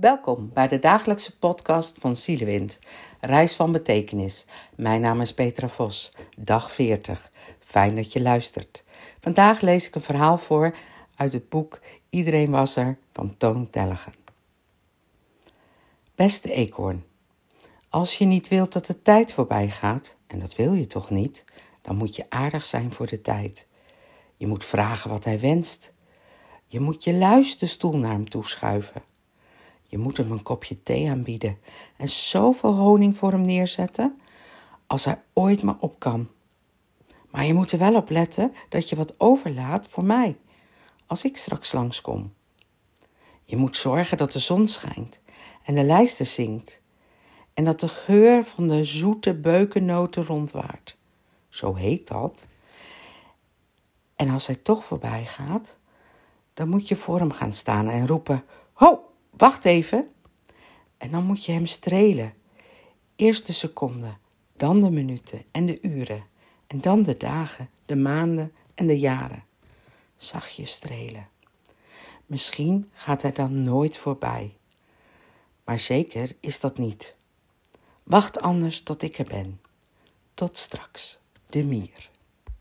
Welkom bij de dagelijkse podcast van Zielewind, Reis van Betekenis. Mijn naam is Petra Vos, dag 40. Fijn dat je luistert. Vandaag lees ik een verhaal voor uit het boek Iedereen was er van Toon Tellegen. Beste eekhoorn, als je niet wilt dat de tijd voorbij gaat, en dat wil je toch niet, dan moet je aardig zijn voor de tijd. Je moet vragen wat hij wenst. Je moet je luisterstoel naar hem toeschuiven. Je moet hem een kopje thee aanbieden en zoveel honing voor hem neerzetten als hij ooit maar op kan. Maar je moet er wel op letten dat je wat overlaat voor mij, als ik straks langskom. Je moet zorgen dat de zon schijnt en de lijster zingt en dat de geur van de zoete beukennoten rondwaart. Zo heet dat. En als hij toch voorbij gaat, dan moet je voor hem gaan staan en roepen: Ho! Wacht even. En dan moet je hem strelen. Eerst de seconden, dan de minuten en de uren. En dan de dagen, de maanden en de jaren. Zachtjes strelen. Misschien gaat hij dan nooit voorbij. Maar zeker is dat niet. Wacht anders tot ik er ben. Tot straks, de mier.